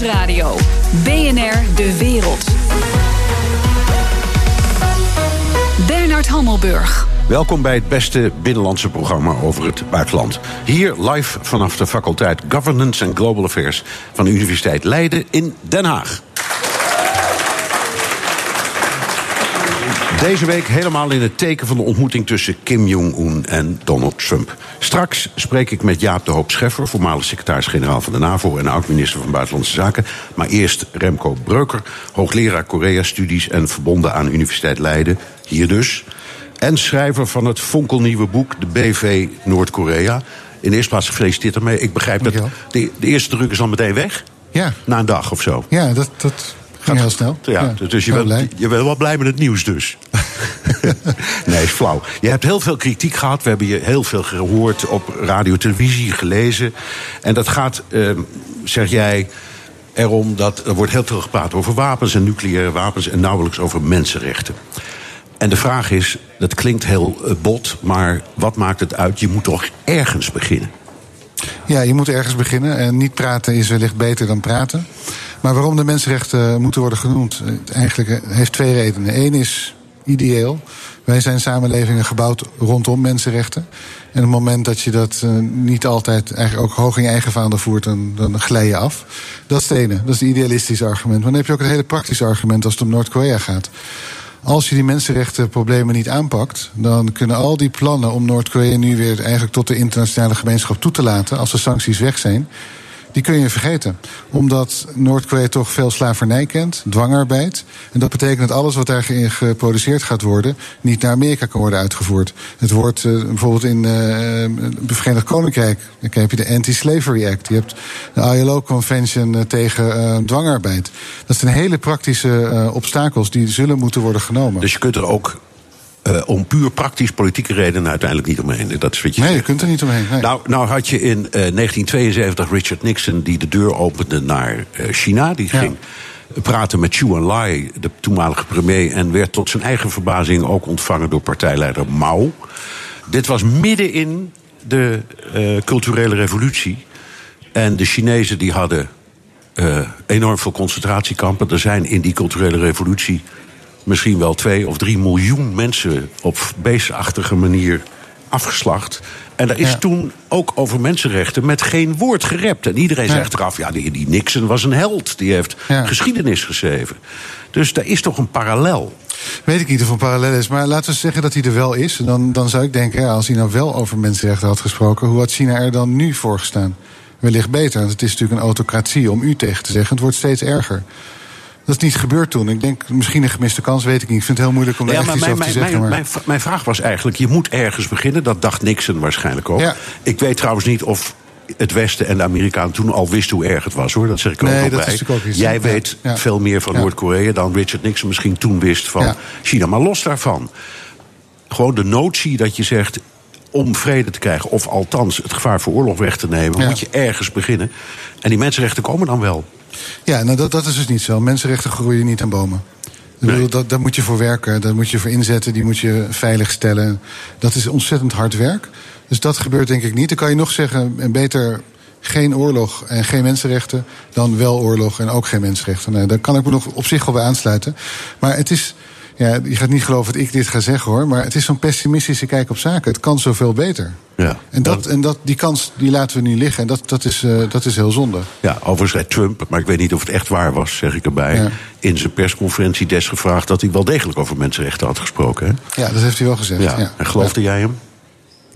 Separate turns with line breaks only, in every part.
Nieuwsradio. BNR De Wereld. Bernard Hammelburg.
Welkom bij het beste binnenlandse programma over het buitenland. Hier live vanaf de faculteit Governance and Global Affairs van de Universiteit Leiden in Den Haag. Deze week helemaal in het teken van de ontmoeting tussen Kim Jong-un en Donald Trump. Straks spreek ik met Jaap de Hoop Scheffer, voormalig secretaris-generaal van de NAVO en oud-minister van Buitenlandse Zaken. Maar eerst Remco Breuker, hoogleraar Korea-studies en verbonden aan Universiteit Leiden. Hier dus. En schrijver van het fonkelnieuwe boek De BV Noord-Korea. In de eerste plaats gefeliciteerd ermee. Ik begrijp dat de, de eerste druk is al meteen weg.
Ja.
Na een dag of zo.
Ja, dat, dat ging heel snel.
Ja, dus je bent, je bent wel blij met het nieuws dus. nee, is flauw. Je hebt heel veel kritiek gehad. We hebben je heel veel gehoord op radio, televisie, gelezen. En dat gaat, eh, zeg jij, erom dat er wordt heel veel gepraat over wapens en nucleaire wapens en nauwelijks over mensenrechten. En de vraag is, dat klinkt heel eh, bot, maar wat maakt het uit? Je moet toch ergens beginnen?
Ja, je moet ergens beginnen. En niet praten is wellicht beter dan praten. Maar waarom de mensenrechten moeten worden genoemd, eh, eigenlijk eh, heeft twee redenen. Eén is ideeel. Wij zijn samenlevingen gebouwd rondom mensenrechten. En op het moment dat je dat niet altijd eigenlijk ook hoog in eigen vaandel voert, dan, dan glij je af. Dat is het ene. Dat is het idealistische argument. Maar dan heb je ook het hele praktische argument als het om Noord-Korea gaat. Als je die mensenrechtenproblemen niet aanpakt, dan kunnen al die plannen om Noord-Korea nu weer eigenlijk tot de internationale gemeenschap toe te laten, als de sancties weg zijn, die kun je vergeten. Omdat Noord-Korea toch veel slavernij kent, dwangarbeid. En dat betekent dat alles wat daarin geproduceerd gaat worden... niet naar Amerika kan worden uitgevoerd. Het wordt uh, bijvoorbeeld in uh, het Verenigd Koninkrijk... dan heb je de Anti-Slavery Act. Je hebt de ILO-convention uh, tegen dwangarbeid. Dat zijn hele praktische obstakels die zullen moeten worden genomen.
Dus je kunt er ook uh, om puur praktisch politieke redenen uiteindelijk niet omheen. Dat is wat je
nee,
zegt.
je kunt er niet omheen. Nee.
Nou, nou had je in uh, 1972 Richard Nixon die de deur opende naar uh, China. Die ja. ging praten met Chu Enlai, de toenmalige premier... en werd tot zijn eigen verbazing ook ontvangen door partijleider Mao. Dit was midden in de uh, culturele revolutie. En de Chinezen die hadden enorm veel concentratiekampen. Er zijn in die culturele revolutie misschien wel twee of drie miljoen mensen op beestachtige manier afgeslacht. En daar is ja. toen ook over mensenrechten met geen woord gerept. En iedereen zegt eraf, ja, die, die Nixon was een held. Die heeft ja. geschiedenis geschreven. Dus daar is toch een parallel.
Weet ik niet of een parallel is, maar laten we zeggen dat hij er wel is. Dan, dan zou ik denken, als hij nou wel over mensenrechten had gesproken... hoe had China er dan nu voor gestaan? Wellicht beter, want het is natuurlijk een autocratie om u tegen te zeggen. Het wordt steeds erger. Dat is niet gebeurd toen. Ik denk misschien een gemiste kans, weet ik niet. Ik vind het heel moeilijk om daar echt iets over te zeggen.
Maar... Mijn, mijn, vraag was eigenlijk, je moet ergens beginnen. Dat dacht Nixon waarschijnlijk ook. Ja. Ik weet trouwens niet of het Westen en de Amerikanen toen al wisten hoe erg het was, hoor. Dat zeg ik ook nog bij.
Ook iets,
Jij weet ja. veel meer van Noord-Korea dan Richard Nixon misschien toen wist van China. Maar los daarvan, gewoon de notie dat je zegt om vrede te krijgen, of althans het gevaar voor oorlog weg te nemen, moet je ergens beginnen. En die mensenrechten komen dan wel.
Ja, nou dat, dat is dus niet zo. Mensenrechten groeien niet aan bomen. Nee. Bedoel, dat, daar moet je voor werken, daar moet je voor inzetten, die moet je veilig stellen. Dat is ontzettend hard werk. Dus dat gebeurt denk ik niet. Dan kan je nog zeggen, en beter geen oorlog en geen mensenrechten dan wel oorlog en ook geen mensenrechten. Nee, daar kan ik me nog op zich wel bij aansluiten. Maar het is, ja, je gaat niet geloven dat ik dit ga zeggen hoor, maar het is zo'n pessimistische kijk op zaken. Het kan zoveel beter.
Ja.
En, dat, en dat, die kans die laten we nu liggen. En dat, dat, is, uh, dat is heel zonde.
Ja, overigens zei Trump, maar ik weet niet of het echt waar was, zeg ik erbij. Ja. In zijn persconferentie desgevraagd dat hij wel degelijk over mensenrechten had gesproken. Hè?
Ja, dat heeft hij wel gezegd.
Ja.
ja.
En geloofde jij hem?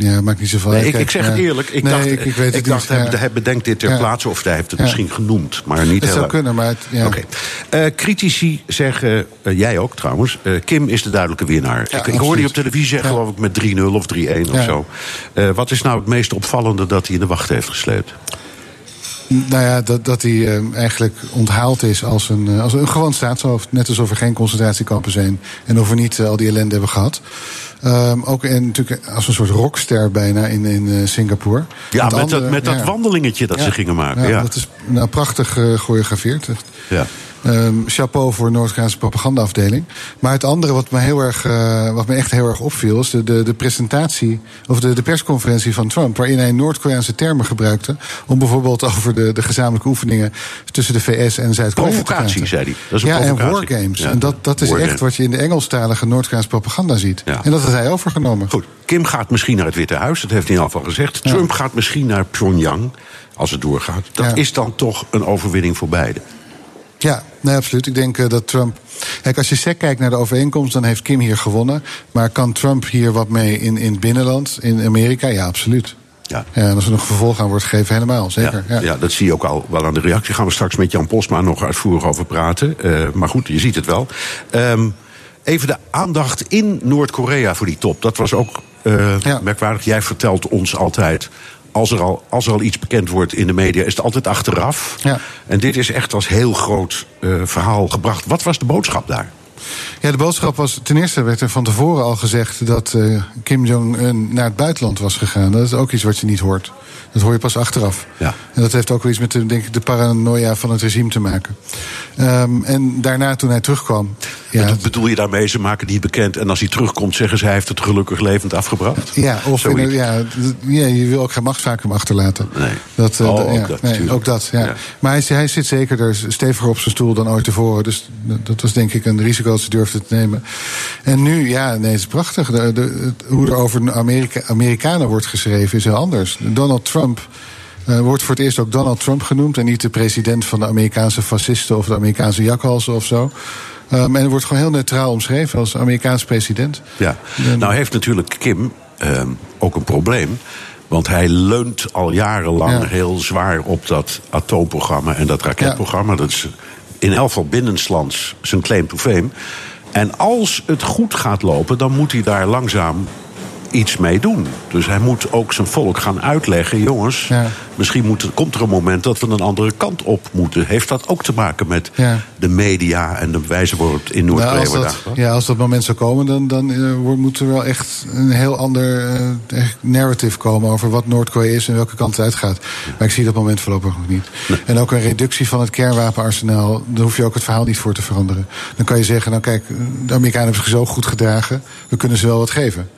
Ja, maakt niet zoveel
nee, ik, ik zeg het eerlijk. Ik
nee,
dacht,
ik, ik, weet het
dacht
niet.
hij, hij bedenkt dit ter plaatse, of hij heeft het misschien genoemd, maar niet
Het zou kunnen, maar het.
Eh, critici zeggen, eh, jij ook trouwens, eh, Kim is de duidelijke winnaar. Ik, ik hoorde die op televisie zeggen, geloof ik, met 3-0 of 3-1 of zo. Wat is nou het meest opvallende dat hij in de wacht heeft gesleept?
Nou ja, dat, dat hij eh, eigenlijk onthaald is als een, eh, als een gewoon staatshoofd. Net alsof er geen concentratiekampen zijn. En of we niet eh, al die ellende hebben gehad. Ehm, ook en natuurlijk als een soort rockster bijna in, in Singapore.
Ja, met, dat, met dat wandelingetje dat
Ja.
ze gingen maken.
Ja,
Ja,
Dat is nou, prachtig gechoreografeerd.
Ja.
Um, chapeau voor de Noord-Koreaanse propagandaafdeling. Maar het andere wat me, heel erg, uh, wat me echt heel erg opviel... is de, de, de presentatie, of de, de persconferentie van Trump... waarin hij Noord-Koreaanse termen gebruikte... om bijvoorbeeld over de, de gezamenlijke oefeningen... tussen de VS en Zuid-Korea te
praten. zei hij. Dat is
een
ja,
en wargames. Ja, en dat, dat is echt wat je in de Engelstalige Noord-Koreaanse propaganda ziet. Ja. En dat had hij overgenomen.
Goed, Kim gaat misschien naar het Witte Huis, dat heeft hij in ieder geval gezegd. Trump gaat misschien naar Pyongyang, als het doorgaat. Dat is dan toch een overwinning voor beide.
Ja, nee, absoluut. Ik denk uh, dat Trump. Kijk, als je sec kijkt naar de overeenkomst, dan heeft Kim hier gewonnen. Maar kan Trump hier wat mee in, in het binnenland, in Amerika? Ja, absoluut. Ja. ja. en als er nog vervolg aan wordt gegeven, helemaal, zeker.
Ja, ja. ja, dat zie je ook al wel aan de reactie. Gaan we straks met Jan Posma nog uitvoerig over praten. Uh, maar goed, je ziet het wel. Um, even de aandacht in Noord-Korea voor die top. Dat was ook uh, merkwaardig. Jij vertelt ons altijd als er, al, als er al iets bekend wordt in de media, is het altijd achteraf. Ja. En dit is echt als heel groot uh, verhaal gebracht. Wat was de boodschap daar?
Ja, de boodschap was. Ten eerste werd er van tevoren al gezegd dat uh, Kim Jong-un naar het buitenland was gegaan. Dat is ook iets wat je niet hoort. Dat hoor je pas achteraf. Ja. En dat heeft ook wel iets met de, denk ik, de paranoia van het regime te maken. Um, en daarna, toen hij terugkwam.
Ja, bedoel je daarmee, ze maken die bekend. En als hij terugkomt, zeggen ze hij heeft het gelukkig levend afgebracht?
Ja, of in, ja, ja, je wil ook geen machtsvacuum achterlaten.
Nee.
Dat,
uh, oh, ja, ook dat.
Nee, ook dat ja. ja. Maar hij, hij, zit zeker er steviger op zijn stoel dan ooit tevoren. Dus dat was denk ik een risico dat ze durfde te nemen. En nu, ja, nee, het is prachtig. De, de, hoe er over Amerika, Amerikanen wordt geschreven is heel anders. Donald Trump uh, wordt voor het eerst ook Donald Trump genoemd. En niet de president van de Amerikaanse fascisten of de Amerikaanse jakhalsen of zo. Um, en wordt gewoon heel neutraal omschreven als Amerikaans president.
Ja, nou heeft natuurlijk Kim um, ook een probleem. Want hij leunt al jarenlang ja. heel zwaar op dat atoomprogramma en dat raketprogramma. Ja. Dat is in elk geval binnenslands zijn claim to fame. En als het goed gaat lopen, dan moet hij daar langzaam iets mee doen. Dus hij moet ook zijn volk gaan uitleggen: jongens, ja. misschien moet, komt er een moment dat we een andere kant op moeten. Heeft dat ook te maken met ja. de media en de wijze waarop in Noord-Korea
nou, wordt Ja, als dat moment zou komen, dan, dan uh, moet er wel echt een heel ander uh, narrative komen over wat Noord-Korea is en welke kant het uitgaat. Maar ik zie dat moment voorlopig nog niet. Nee. En ook een reductie van het kernwapenarsenaal, daar hoef je ook het verhaal niet voor te veranderen. Dan kan je zeggen: nou kijk, de Amerikanen hebben zich zo goed gedragen, we kunnen ze wel wat geven.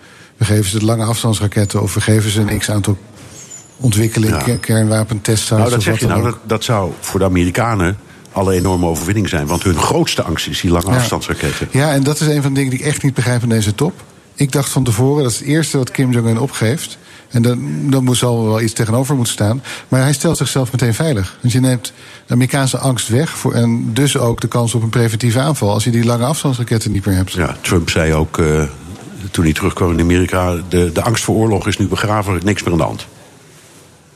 We geven ze de lange afstandsraketten of we geven ze een x aantal ontwikkeling, ja. kernwapentests.
Nou, dat zeg je nou, dat, dat zou voor de Amerikanen alle enorme overwinning zijn. Want hun grootste angst is die lange ja. afstandsraketten.
Ja, en dat is een van de dingen die ik echt niet begrijp in deze top. Ik dacht van tevoren, dat is het eerste wat Kim Jong-un opgeeft. En dan, dan moet, zal wel iets tegenover moeten staan. Maar hij stelt zichzelf meteen veilig. Dus je neemt de Amerikaanse angst weg. Voor, en dus ook de kans op een preventieve aanval. Als je die lange afstandsraketten niet meer hebt.
Ja, Trump zei ook. Uh, toen hij terugkwam in Amerika... de, de angst voor oorlog is nu begraven, niks meer aan de hand.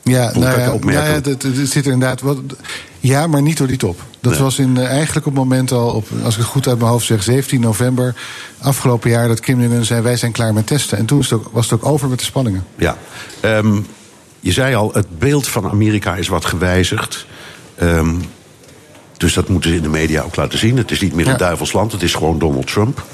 Ja, nou ja, nou ja het, zit er inderdaad wat. Ja, maar niet door die top. Dat nee. was in, uh, eigenlijk op het moment al, op, als ik het goed uit mijn hoofd zeg, 17 november afgelopen jaar dat Kim Jong-un zei: wij zijn klaar met testen. En toen was het ook, was het ook over met de spanningen.
Ja, um, je zei al, het beeld van Amerika is wat gewijzigd. Um, dus dat moeten ze in de media ook laten zien. Het is niet meer ja. een duivelsland, het is gewoon Donald Trump.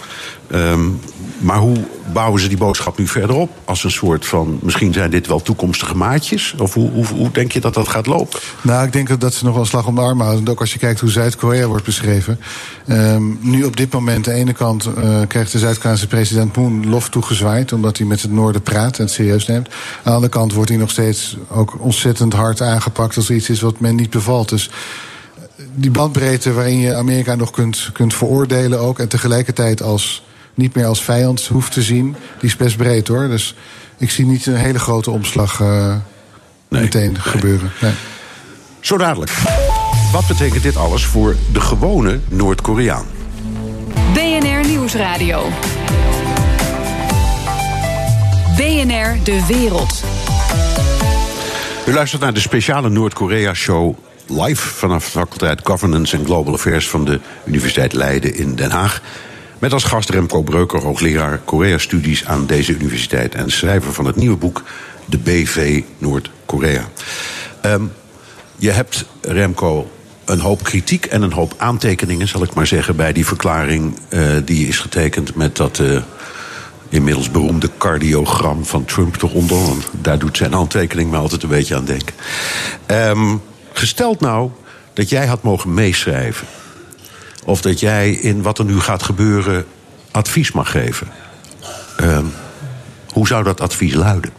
Um, maar hoe bouwen ze die boodschap nu verder op? Als een soort van, misschien zijn dit wel toekomstige maatjes? Of hoe, hoe, hoe denk je dat dat gaat lopen?
Nou, ik denk dat ze nog wel een slag om de arm houden. Ook als je kijkt hoe Zuid-Korea wordt beschreven. Um, nu op dit moment, aan de ene kant uh, krijgt de Zuid-Koreaanse president Moon lof toegezwaaid. Omdat hij met het noorden praat en het serieus neemt. Aan de andere kant wordt hij nog steeds ook ontzettend hard aangepakt als er iets is wat men niet bevalt. Dus die bandbreedte waarin je Amerika nog kunt, kunt veroordelen ook. En tegelijkertijd als, niet meer als vijand hoeft te zien. Die is best breed hoor. Dus ik zie niet een hele grote omslag uh, nee, meteen nee. gebeuren. Nee.
Zo dadelijk. Wat betekent dit alles voor de gewone Noord-Koreaan?
BNR Nieuwsradio. BNR De Wereld.
U luistert naar de speciale Noord-Korea-show live vanaf de faculteit Governance and Global Affairs van de Universiteit Leiden in Den Haag. Met als gast Remco Breuker, hoogleraar Korea-studies aan deze universiteit en schrijver van het nieuwe boek De BV Noord-Korea. Um, je hebt, Remco, een hoop kritiek en een hoop aantekeningen, zal ik maar zeggen, bij die verklaring uh, die is getekend met dat. Uh, inmiddels beroemde cardiogram van Trump eronder. Want daar doet zijn handtekening me altijd een beetje aan denken. Um, Gesteld nou dat jij had mogen meeschrijven. of dat jij in wat er nu gaat gebeuren advies mag geven. Ehm, hoe zou dat advies luiden?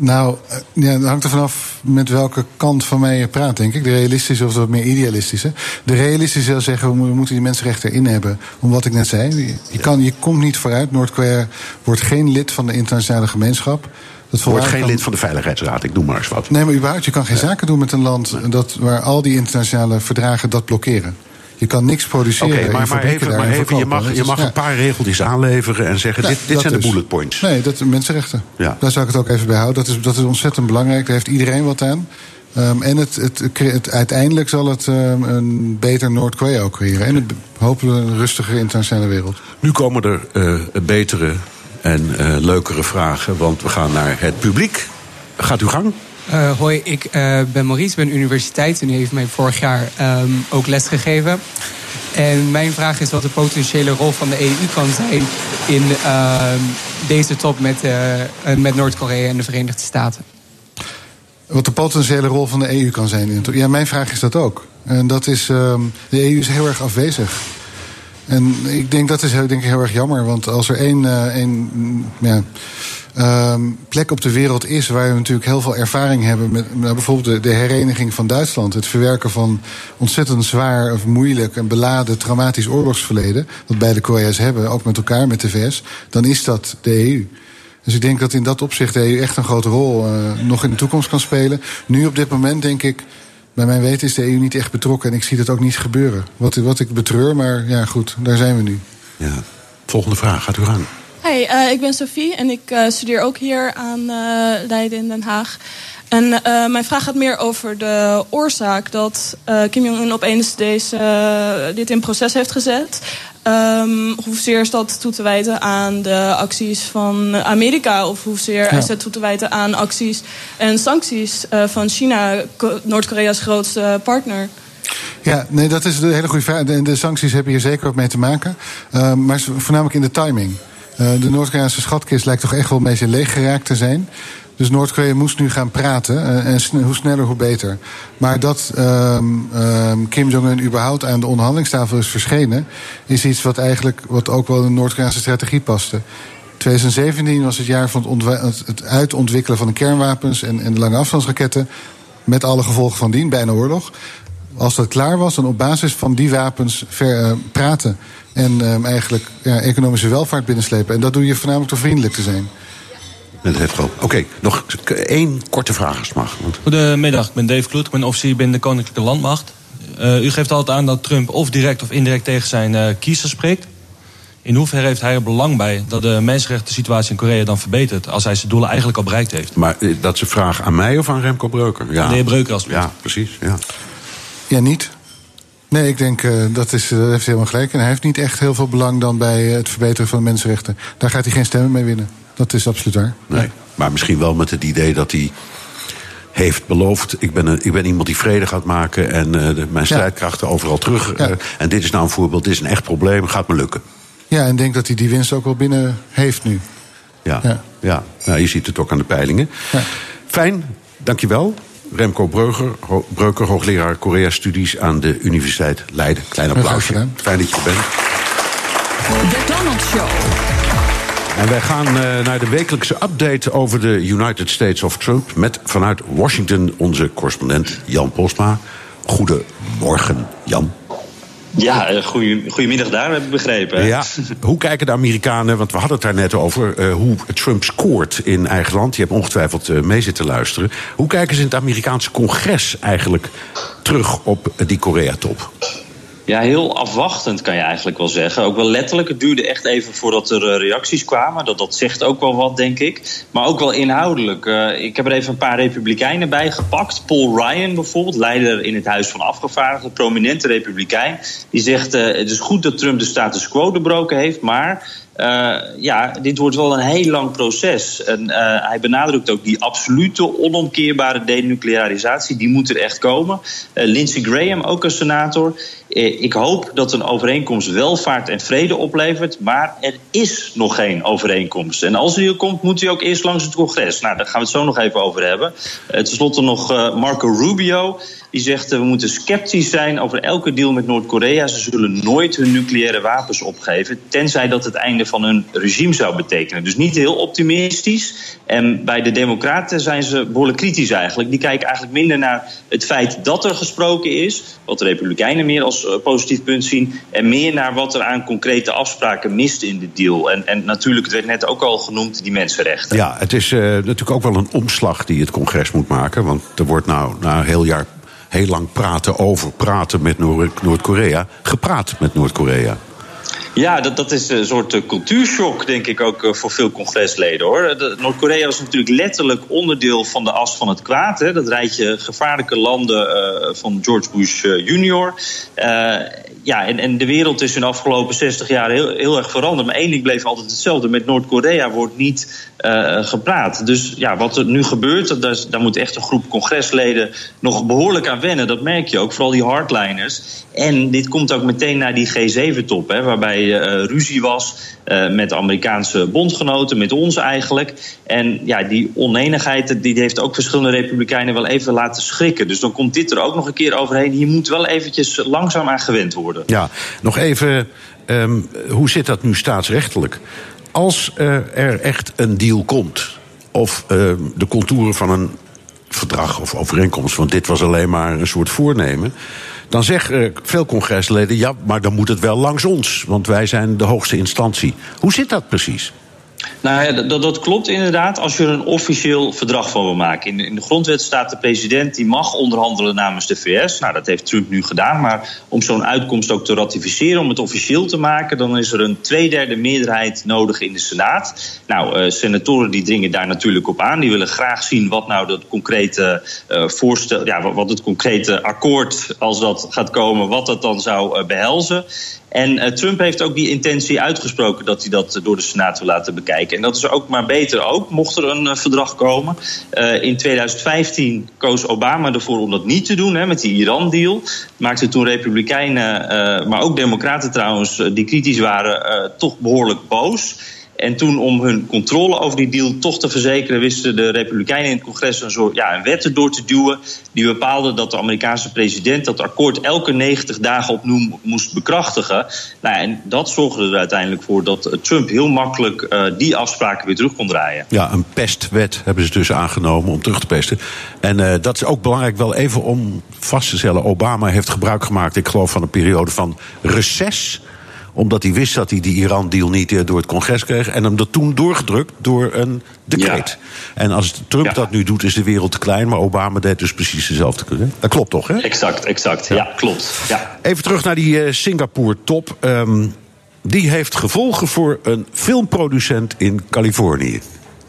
Nou, eh, ja, dat hangt er vanaf met welke kant van mij je praat, denk ik. De realistische of de meer idealistische. De realistische zou zeggen, we moeten die mensenrechten erin hebben. Om wat ik net zei. Je, kan, je komt niet vooruit. Noord-Korea wordt geen lid van de internationale gemeenschap.
Dat wordt geen lid van de Veiligheidsraad, ik noem maar eens wat.
Nee, maar überhaupt, je kan geen zaken doen met een land dat, waar al die internationale verdragen dat blokkeren. Je kan niks produceren.
Oké, maar, maar even, maar even je mag, je mag een paar regeltjes aanleveren en zeggen: dit, dit zijn de bullet points.
Nee, dat mensenrechten. Ja. Daar zou ik het ook even bij houden. Dat is, dat is ontzettend belangrijk. Daar heeft iedereen wat aan. Um, en het, het, het, uiteindelijk zal het um, een beter Noord-Korea ook creëren. En hopelijk een rustigere internationale wereld.
Nu komen er uh, betere en uh, leukere vragen, want we gaan naar het publiek. Gaat uw gang.
Uh, hoi, ik uh, ben Maurice, ben universiteit en u heeft mij vorig jaar um, ook lesgegeven. En mijn vraag is wat de potentiële rol van de EU kan zijn in uh, deze top met, uh, met Noord-Korea en de Verenigde Staten.
Wat de potentiële rol van de EU kan zijn. Ja, mijn vraag is dat ook. En dat is, ehm, de EU is heel erg afwezig. En ik denk dat is denk ik, heel erg jammer. Want als er één, één ja, um, plek op de wereld is waar we natuurlijk heel veel ervaring hebben met nou, bijvoorbeeld de, de, hereniging van Duitsland. Het verwerken van ontzettend zwaar of moeilijk en beladen traumatisch oorlogsverleden. Wat beide Korea's hebben, ook met elkaar, met de VS. Dan is dat de EU. Dus ik denk dat in dat opzicht de EU echt een grote rol uh, nog in de toekomst kan spelen. Nu op dit moment denk ik. Bij mijn weten is de EU niet echt betrokken en ik zie dat ook niet gebeuren. Wat, wat ik betreur, maar ja, goed, daar zijn we nu.
Ja. Volgende vraag, gaat u gaan.
Hey, uh, ik ben Sophie en ik uh, studeer ook hier aan uh, Leiden in Den Haag. En mijn vraag gaat meer over de oorzaak dat Kim Jong-un opeens deze, dit in proces heeft gezet. Um, hoezeer is dat toe te wijten aan de acties van Amerika? Of hoezeer ja. is dat toe te wijten aan acties en sancties van China, Noord-Korea's grootste partner?
Ja, nee, dat is een hele goede vraag. De, de sancties hebben hier zeker ook mee te maken. Uh, maar voornamelijk in de timing. Uh, de Noord-Koreaanse schatkist lijkt toch echt wel een beetje leeg geraakt te zijn. Dus Noord-Korea moest nu gaan praten. Uh, en hoe sneller, hoe beter. Maar dat um, um, Kim Jong-un überhaupt aan de onderhandelingstafel is verschenen... is iets wat eigenlijk wat ook wel in de Noord-Koreaanse strategie paste. 2017 was het jaar van het, uitontwikkelen van de kernwapens... en, en de lange afstandsraketten. Met alle gevolgen van dien, bijna oorlog. Als dat klaar was, dan op basis van die wapens uh, praten... En um, eigenlijk ja, economische welvaart binnenslepen. En dat doe je voornamelijk door vriendelijk te zijn.
Dat. Oké, okay, nog één korte vraag als mag. Want...
Goedemiddag, ik ben Dave Kloet, ik ben officier binnen de Koninklijke Landmacht. Uh, u geeft altijd aan dat Trump of direct of indirect tegen zijn uh, kiezers spreekt. In hoeverre heeft hij er belang bij dat de mensenrechten situatie in Korea dan verbetert... als hij zijn doelen eigenlijk al bereikt heeft?
Maar eh, dat is een vraag aan mij of aan Remco Breuker?
Ja. De heer Breuker als
Ja, precies. Ja,
ja niet. Nee, ik denk uh, dat is, uh, heeft helemaal gelijk. En hij heeft niet echt heel veel belang dan bij het verbeteren van de mensenrechten. Daar gaat hij geen stemmen mee winnen. Dat is absoluut waar.
Nee, maar misschien wel met het idee dat hij heeft beloofd. Ik ben, een, ik ben iemand die vrede gaat maken en uh, de, mijn strijdkrachten ja. overal terug. Ja. en dit is nou een voorbeeld, dit is een echt probleem, gaat me lukken.
Ja, en ik denk dat hij die winst ook wel binnen heeft nu.
Ja, ja. ja. Nou, je ziet het ook aan de peilingen. Ja. Fijn, dankjewel. Remco Breuger, ho Breuker, hoogleraar Korea-studies aan de Universiteit Leiden. Klein applausje. Fijn dat je er bent.
De Donald Show.
En wij gaan uh, naar de wekelijkse update over de United States of Trump... met vanuit Washington onze correspondent Jan Posma. Goedemorgen, Jan.
Ja, uh, goedemiddag daar, heb ik begrepen.
Ja, hoe kijken de Amerikanen, want we hadden het daar net over... Uh, hoe Trump scoort in eigen land. Je hebt ongetwijfeld mee zitten luisteren. Hoe kijken ze in het Amerikaanse congres eigenlijk terug op die Korea-top?
Ja, heel afwachtend kan je eigenlijk wel zeggen. Ook wel letterlijk. Het duurde echt even voordat er reacties kwamen. Dat, dat zegt ook wel wat, denk ik. Maar ook wel inhoudelijk. Uh, ik heb er even een paar republikeinen bij gepakt. Paul Ryan bijvoorbeeld, leider in het Huis van Afgevaardigden, prominente republikein. Die zegt: uh, Het is goed dat Trump de status quo doorbroken heeft, maar ja, dit wordt wel een heel lang proces. En hij benadrukt ook die absolute, onomkeerbare denuclearisatie. Die moet er echt komen. Lindsey Graham, ook een senator. Ik hoop dat een overeenkomst welvaart en vrede oplevert. Maar er is nog geen overeenkomst. En als die er komt, moet hij ook eerst langs het congres. Nou, daar gaan we het zo nog even over hebben. Ten slotte nog Marco Rubio. Die zegt we moeten sceptisch zijn over elke deal met Noord-Korea. Ze zullen nooit hun nucleaire wapens opgeven. Tenzij dat het einde van hun regime zou betekenen. Dus niet heel optimistisch. En bij de Democraten zijn ze behoorlijk kritisch eigenlijk. Die kijken eigenlijk minder naar het feit dat er gesproken is. Wat de Republikeinen meer als uh, positief punt zien. En meer naar wat er aan concrete afspraken mist in de deal. En, en natuurlijk, het werd net ook al genoemd, die mensenrechten.
Ja, het is uh, natuurlijk ook wel een omslag die het congres moet maken. Want er wordt nou na een heel jaar heel lang praten over praten met Noord-Korea, gepraat met Noord-Korea.
Ja, dat, dat is een soort uh, cultuurshock, denk ik ook uh, voor veel congresleden hoor. Noord-Korea was natuurlijk letterlijk onderdeel van de as van het kwaad. Hè. Dat rijtje gevaarlijke landen uh, van George Bush junior ja, en, en de wereld is in de afgelopen 60 jaar heel, heel erg veranderd. Maar één ding bleef altijd hetzelfde. Met Noord-Korea wordt niet gepraat. Dus ja, wat er nu gebeurt, daar, daar moet echt een groep congresleden nog behoorlijk aan wennen. Dat merk je ook, vooral die hardliners. En dit komt ook meteen naar die G7-top, waarbij ruzie was uh, met Amerikaanse bondgenoten, met ons eigenlijk. En ja, die oneenigheid die heeft ook verschillende republikeinen wel even laten schrikken. Dus dan komt dit er ook nog een keer overheen. Hier moet wel eventjes langzaam aan gewend worden.
Ja, nog even, um, hoe zit dat nu staatsrechtelijk? Als uh, er echt een deal komt, of uh, de contouren van een verdrag of overeenkomst, want dit was alleen maar een soort voornemen. Dan zeggen veel congresleden: ja, maar dan moet het wel langs ons, want wij zijn de hoogste instantie. Hoe zit dat precies?
Nou ja, dat, dat, klopt inderdaad als je er een officieel verdrag van wil maken. In, in, de grondwet staat de president die mag onderhandelen namens de VS. Nou, dat heeft Trump nu gedaan. Maar om zo'n uitkomst ook te ratificeren, om het officieel te maken, dan is er een tweederde meerderheid nodig in de Senaat. Nou, uh, senatoren die dringen daar natuurlijk op aan. Die willen graag zien wat nou dat concrete uh, voorstel, ja, wat het concrete akkoord, als dat gaat komen, wat dat dan zou uh, behelzen. En uh, Trump heeft ook die intentie uitgesproken dat hij dat door de Senaat wil laten bekijken. En dat is ook maar beter ook, mocht er een uh, verdrag komen. In 2015 koos Obama ervoor om dat niet te doen, hè, met die Iran-deal. Maakte toen Republikeinen, maar ook Democraten trouwens, die kritisch waren, toch behoorlijk boos. En toen, om hun controle over die deal toch te verzekeren, wisten de Republikeinen in het congres een, soort, ja, een wet erdoor te duwen. die bepaalde dat de Amerikaanse president dat akkoord elke 90 dagen opnieuw moest bekrachtigen. Nou, en dat zorgde er uiteindelijk voor dat Trump heel makkelijk uh, die afspraken weer terug kon draaien.
Ja, een pestwet hebben ze dus aangenomen om terug te pesten. En uh, dat is ook belangrijk wel even om vast te stellen. Obama heeft gebruik gemaakt, ik geloof, van een periode van reces omdat hij wist dat hij die Iran-deal niet eh, door het congres kreeg. En hem dat toen doorgedrukt door een decreet. Ja. En als Trump ja. dat nu doet, is de wereld te klein. Maar Obama deed dus precies dezelfde. Dat klopt toch, hè?
Exact, exact. Ja, ja klopt. Ja.
Even terug naar die uh, Singapore-top. Um, die heeft gevolgen voor een filmproducent in Californië.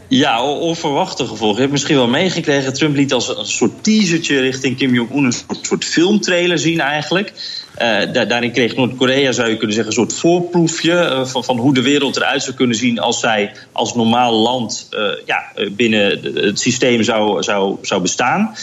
Ja, onverwachte gevolgen. Je hebt misschien wel meegekregen. Trump liet als een soort teasertje richting Kim Jong-un een soort, soort filmtrailer zien eigenlijk. Uh, daarin kreeg Noord-Korea, zou je kunnen zeggen, een soort voorproefje uh, van, van, hoe de wereld eruit zou kunnen zien als zij als normaal land uh, ja, binnen het systeem zou, zou, zou bestaan.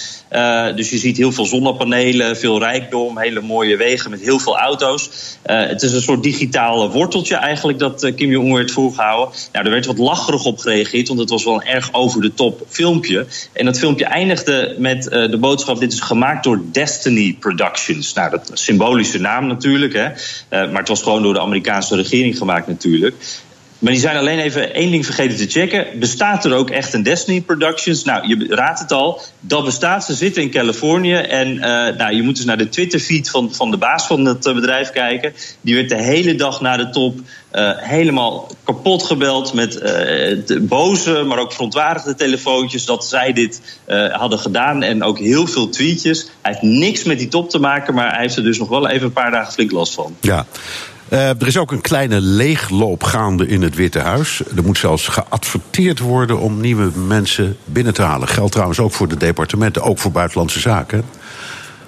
dus je ziet heel veel zonnepanelen, veel rijkdom, hele mooie wegen met heel veel auto's. het is een soort digitaal worteltje eigenlijk dat Kim Jong-un werd voorgehouden. Nou, er werd wat lacherig op gereageerd, want het was wel een erg over de top filmpje. En dat filmpje eindigde met de boodschap: dit is gemaakt door Destiny Productions. Nou, dat symbolisch naam natuurlijk. Hè. Uh, maar het was gewoon door de Amerikaanse regering gemaakt natuurlijk. Maar die zijn alleen even één ding vergeten te checken. Bestaat er ook echt een Destiny Productions? Nou, je raadt het al. Dat bestaat. Ze zitten in Californië. En uh, nou, je moet dus naar de Twitter-feed van, van de baas van het bedrijf kijken. Die werd de hele dag na de top uh, helemaal kapot gebeld met boze, maar ook verontwaardigde telefoontjes dat zij dit hadden gedaan. En ook heel veel tweetjes. Hij heeft niks met die top te maken, maar hij heeft er dus nog wel even een paar dagen flink last van.
Ja. Uh, er is ook een kleine leegloop gaande in het Witte Huis. Er moet zelfs geadverteerd worden om nieuwe mensen binnen te halen. Geldt trouwens ook voor de departementen, ook voor buitenlandse zaken.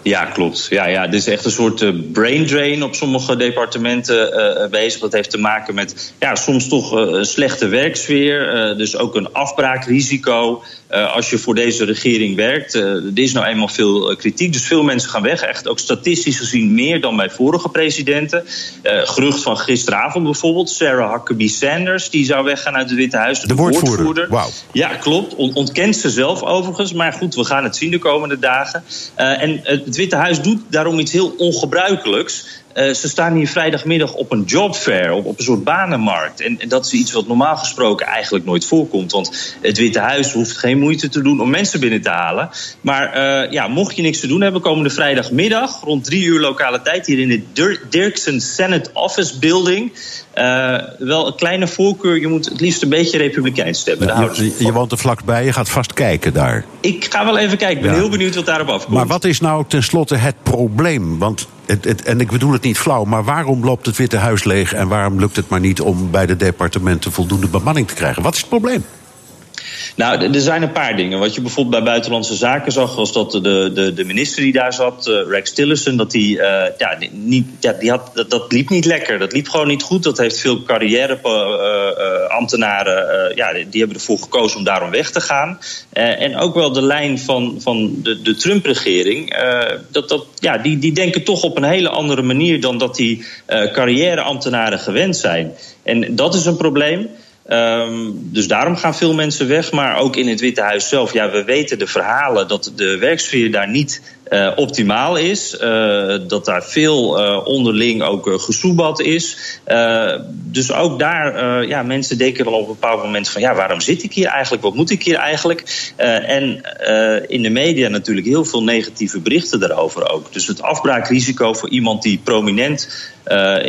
Ja, klopt. Ja, ja, dit is echt een soort uh, brain drain op sommige departementen uh, bezig. Dat heeft te maken met ja, soms toch een slechte werksfeer. dus ook een afbraakrisico. als je voor deze regering werkt. er is nou eenmaal veel kritiek. Dus veel mensen gaan weg. Echt ook statistisch gezien meer dan bij vorige presidenten. gerucht van gisteravond bijvoorbeeld. Sarah Huckabee Sanders. Die zou weggaan uit het Witte Huis.
De, de woordvoerder. woordvoerder. Wow.
Ja, klopt. ontkent ze zelf overigens. Maar goed, we gaan het zien de komende dagen. en het Witte Huis doet daarom iets heel ongebruikelijks. Uh, ze staan hier vrijdagmiddag op een jobfair, op, op een soort banenmarkt. En, dat is iets wat normaal gesproken eigenlijk nooit voorkomt. Want het Witte Huis hoeft geen moeite te doen om mensen binnen te halen. Maar uh, ja, mocht je niks te doen hebben, komende vrijdagmiddag, rond drie uur lokale tijd, hier in de Dirksen Senate Office Building. Uh, wel een kleine voorkeur. Je moet het liefst een beetje republikeins stemmen.
Ja, je, je, woont er vlakbij, je gaat vast kijken daar.
Ik ga wel even kijken. Ik ben heel benieuwd wat daarop afkomt.
Maar wat is nou tenslotte het probleem? Want het, het, en ik bedoel het niet flauw, maar waarom loopt het Witte Huis leeg en waarom lukt het maar niet om bij de departementen voldoende bemanning te krijgen? Wat is het probleem?
Nou, er zijn een paar dingen. Wat je bijvoorbeeld bij Buitenlandse Zaken zag, was dat de, de, de minister die daar zat, uh, Rex Tillerson, dat die, uh, ja, niet, ja, die had, dat, dat, liep niet lekker. Dat liep gewoon niet goed. Dat heeft veel carrière-ambtenaren, uh, ja, die hebben ervoor gekozen om daarom weg te gaan. en ook wel de lijn van, van de, de Trump-regering, dat, dat, ja, die, die denken toch op een hele andere manier dan dat die carrière-ambtenaren gewend zijn. En dat is een probleem. Um, dus daarom gaan veel mensen weg. Maar ook in het Witte Huis zelf. Ja, we weten de verhalen dat de werksfeer daar niet uh, optimaal is. Uh, dat daar veel uh, onderling ook gesoebat is. dus ook daar, ja, mensen denken dan op een bepaald moment van... ja, waarom zit ik hier eigenlijk? Wat moet ik hier eigenlijk? en in de media natuurlijk heel veel negatieve berichten daarover ook. Dus het afbraakrisico voor iemand die prominent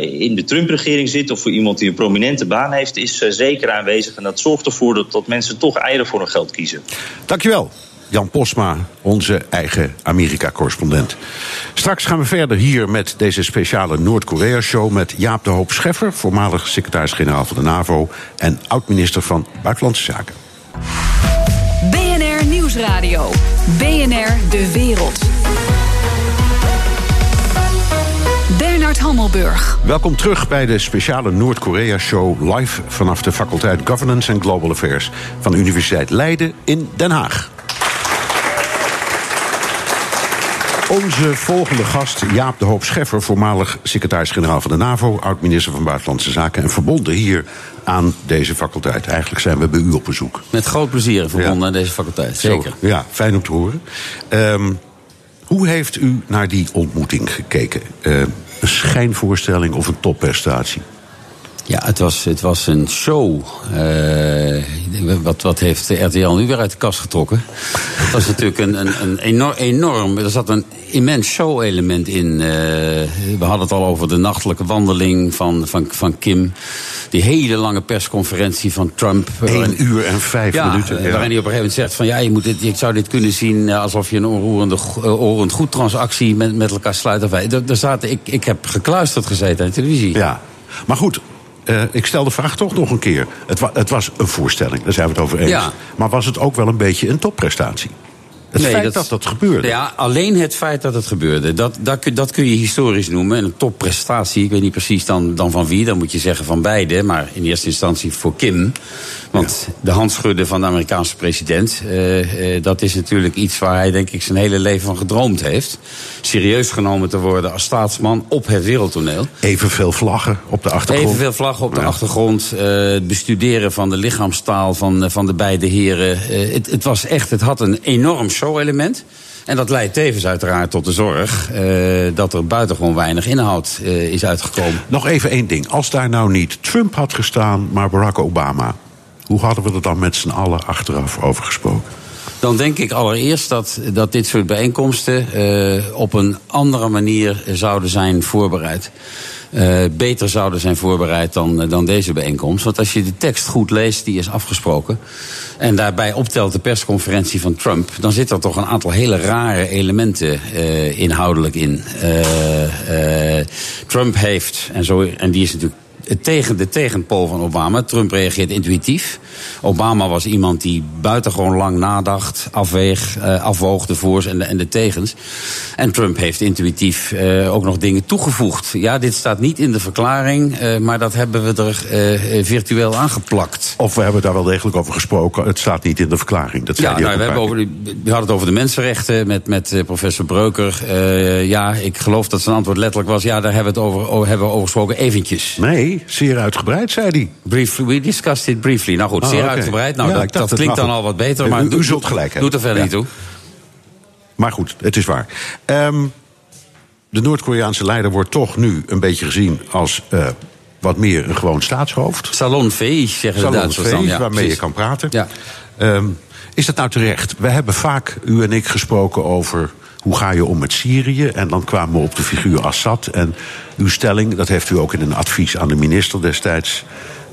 in de Trump-regering zit... of voor iemand die een prominente baan heeft, is zeker aanwezig. En dat zorgt ervoor dat, dat mensen toch eieren voor hun geld kiezen.
Dankjewel. Jan Posma, onze eigen Amerika-correspondent. Straks gaan we verder hier met deze speciale Noord-Korea-show... met Jaap de Hoop Scheffer, voormalig secretaris-generaal van de NAVO... en oud-minister van Buitenlandse Zaken.
BNR Nieuwsradio. BNR De Wereld. Bernard Hammelburg.
Welkom terug bij de speciale Noord-Korea-show... live vanaf de faculteit Governance and Global Affairs... van de Universiteit Leiden in Den Haag. Onze volgende gast, Jaap de Hoop Scheffer, voormalig secretaris-generaal van de NAVO, oud-minister van Buitenlandse Zaken en verbonden hier aan deze faculteit. Eigenlijk zijn we bij u op bezoek.
Met groot plezier verbonden aan deze faculteit, zeker.
ja, fijn om te horen. Um, hoe heeft u naar die ontmoeting gekeken? Uh, een schijnvoorstelling of een topprestatie?
Ja, het was, het was een show. Uh, wat, wat heeft RTL nu weer uit de kast getrokken? Het was natuurlijk een, een, een enorm, enorm. Er zat een immens show-element in. Uh, we hadden het al over de nachtelijke wandeling van, van, van Kim. Die hele lange persconferentie van Trump.
Eén uur en vijf
ja,
minuten.
Ja. Waarin hij op een gegeven moment zegt: van ja, je, moet dit, je zou dit kunnen zien alsof je een onroerende, onroerend goed transactie met, met elkaar sluit. Daar zaten, ik, ik heb gekluisterd gezeten aan de televisie.
Ja, maar goed, uh, ik stel de vraag toch nog een keer. Het, wa het, was een voorstelling, daar zijn we het over eens. Ja. Maar was het ook wel een beetje een topprestatie? Het nee, feit dat, dat, dat gebeurde.
Ja, alleen het feit dat het gebeurde. Dat, dat, dat kun je historisch noemen. En een topprestatie, ik weet niet precies dan, dan van wie. Dan moet je zeggen van beide. Maar in eerste instantie voor Kim. Want ja. de handschudden van de Amerikaanse president... Uh, uh, dat is natuurlijk iets waar hij denk ik zijn hele leven van gedroomd heeft. Serieus genomen te worden als staatsman op het wereldtoneel.
Evenveel vlaggen op de achtergrond.
Evenveel vlaggen op de ja. achtergrond. Uh, het bestuderen van de lichaamstaal van, van de beide heren. Het, het was echt, het had een enorm show-element. En dat leidt tevens uiteraard tot de zorg uh, dat er buitengewoon weinig inhoud uh, is uitgekomen.
Nog even één ding. Als daar nou niet Trump had gestaan, maar Barack Obama. Hoe hadden we er dan met z'n allen achteraf over gesproken?
Dan denk ik allereerst dat, dat dit soort bijeenkomsten uh, op een andere manier zouden zijn voorbereid. Uh, beter zouden zijn voorbereid dan, dan deze bijeenkomst. Want als je de tekst goed leest, die is afgesproken. En daarbij optelt de persconferentie van Trump. dan zit er toch een aantal hele rare elementen inhoudelijk in. Trump heeft, en, zo, en die is natuurlijk tegen, de tegenpool van Obama. Trump reageert intuïtief. Obama was iemand die buitengewoon lang nadacht, afweeg, uh, afwoog de voor's en de, en de tegens. En Trump heeft intuïtief uh, ook nog dingen toegevoegd. Ja, dit staat niet in de verklaring, uh, maar dat hebben we er virtueel aangeplakt.
Of we hebben daar wel degelijk over gesproken. Het staat niet in de verklaring. Dat
ja, nou, we, hebben over, we hadden het over de mensenrechten met, met professor Breuker. ja, ik geloof dat zijn antwoord letterlijk was: ja, daar hebben we het over, hebben we over gesproken eventjes.
Nee, zeer uitgebreid, zei hij.
Briefly, we discussed it briefly. Nou goed, oh, zeer uitgebreid. Nou, dat, dat klinkt dan al wat beter. Maar
u, u zult gelijk hebben.
Doet er verder ja. niet toe.
Maar goed, het is waar. Um, de Noord-Koreaanse leider wordt toch nu een beetje gezien als uh, wat meer een gewoon staatshoofd.
Salonveeg, zeggen de Duitsers dan.
Ja, waarmee precies. je kan praten. Ja. Um, is dat nou terecht? We hebben vaak, u en ik, gesproken over hoe ga je om met Syrië? En dan kwamen we op de figuur Assad. En uw stelling, dat heeft u ook in een advies aan de minister destijds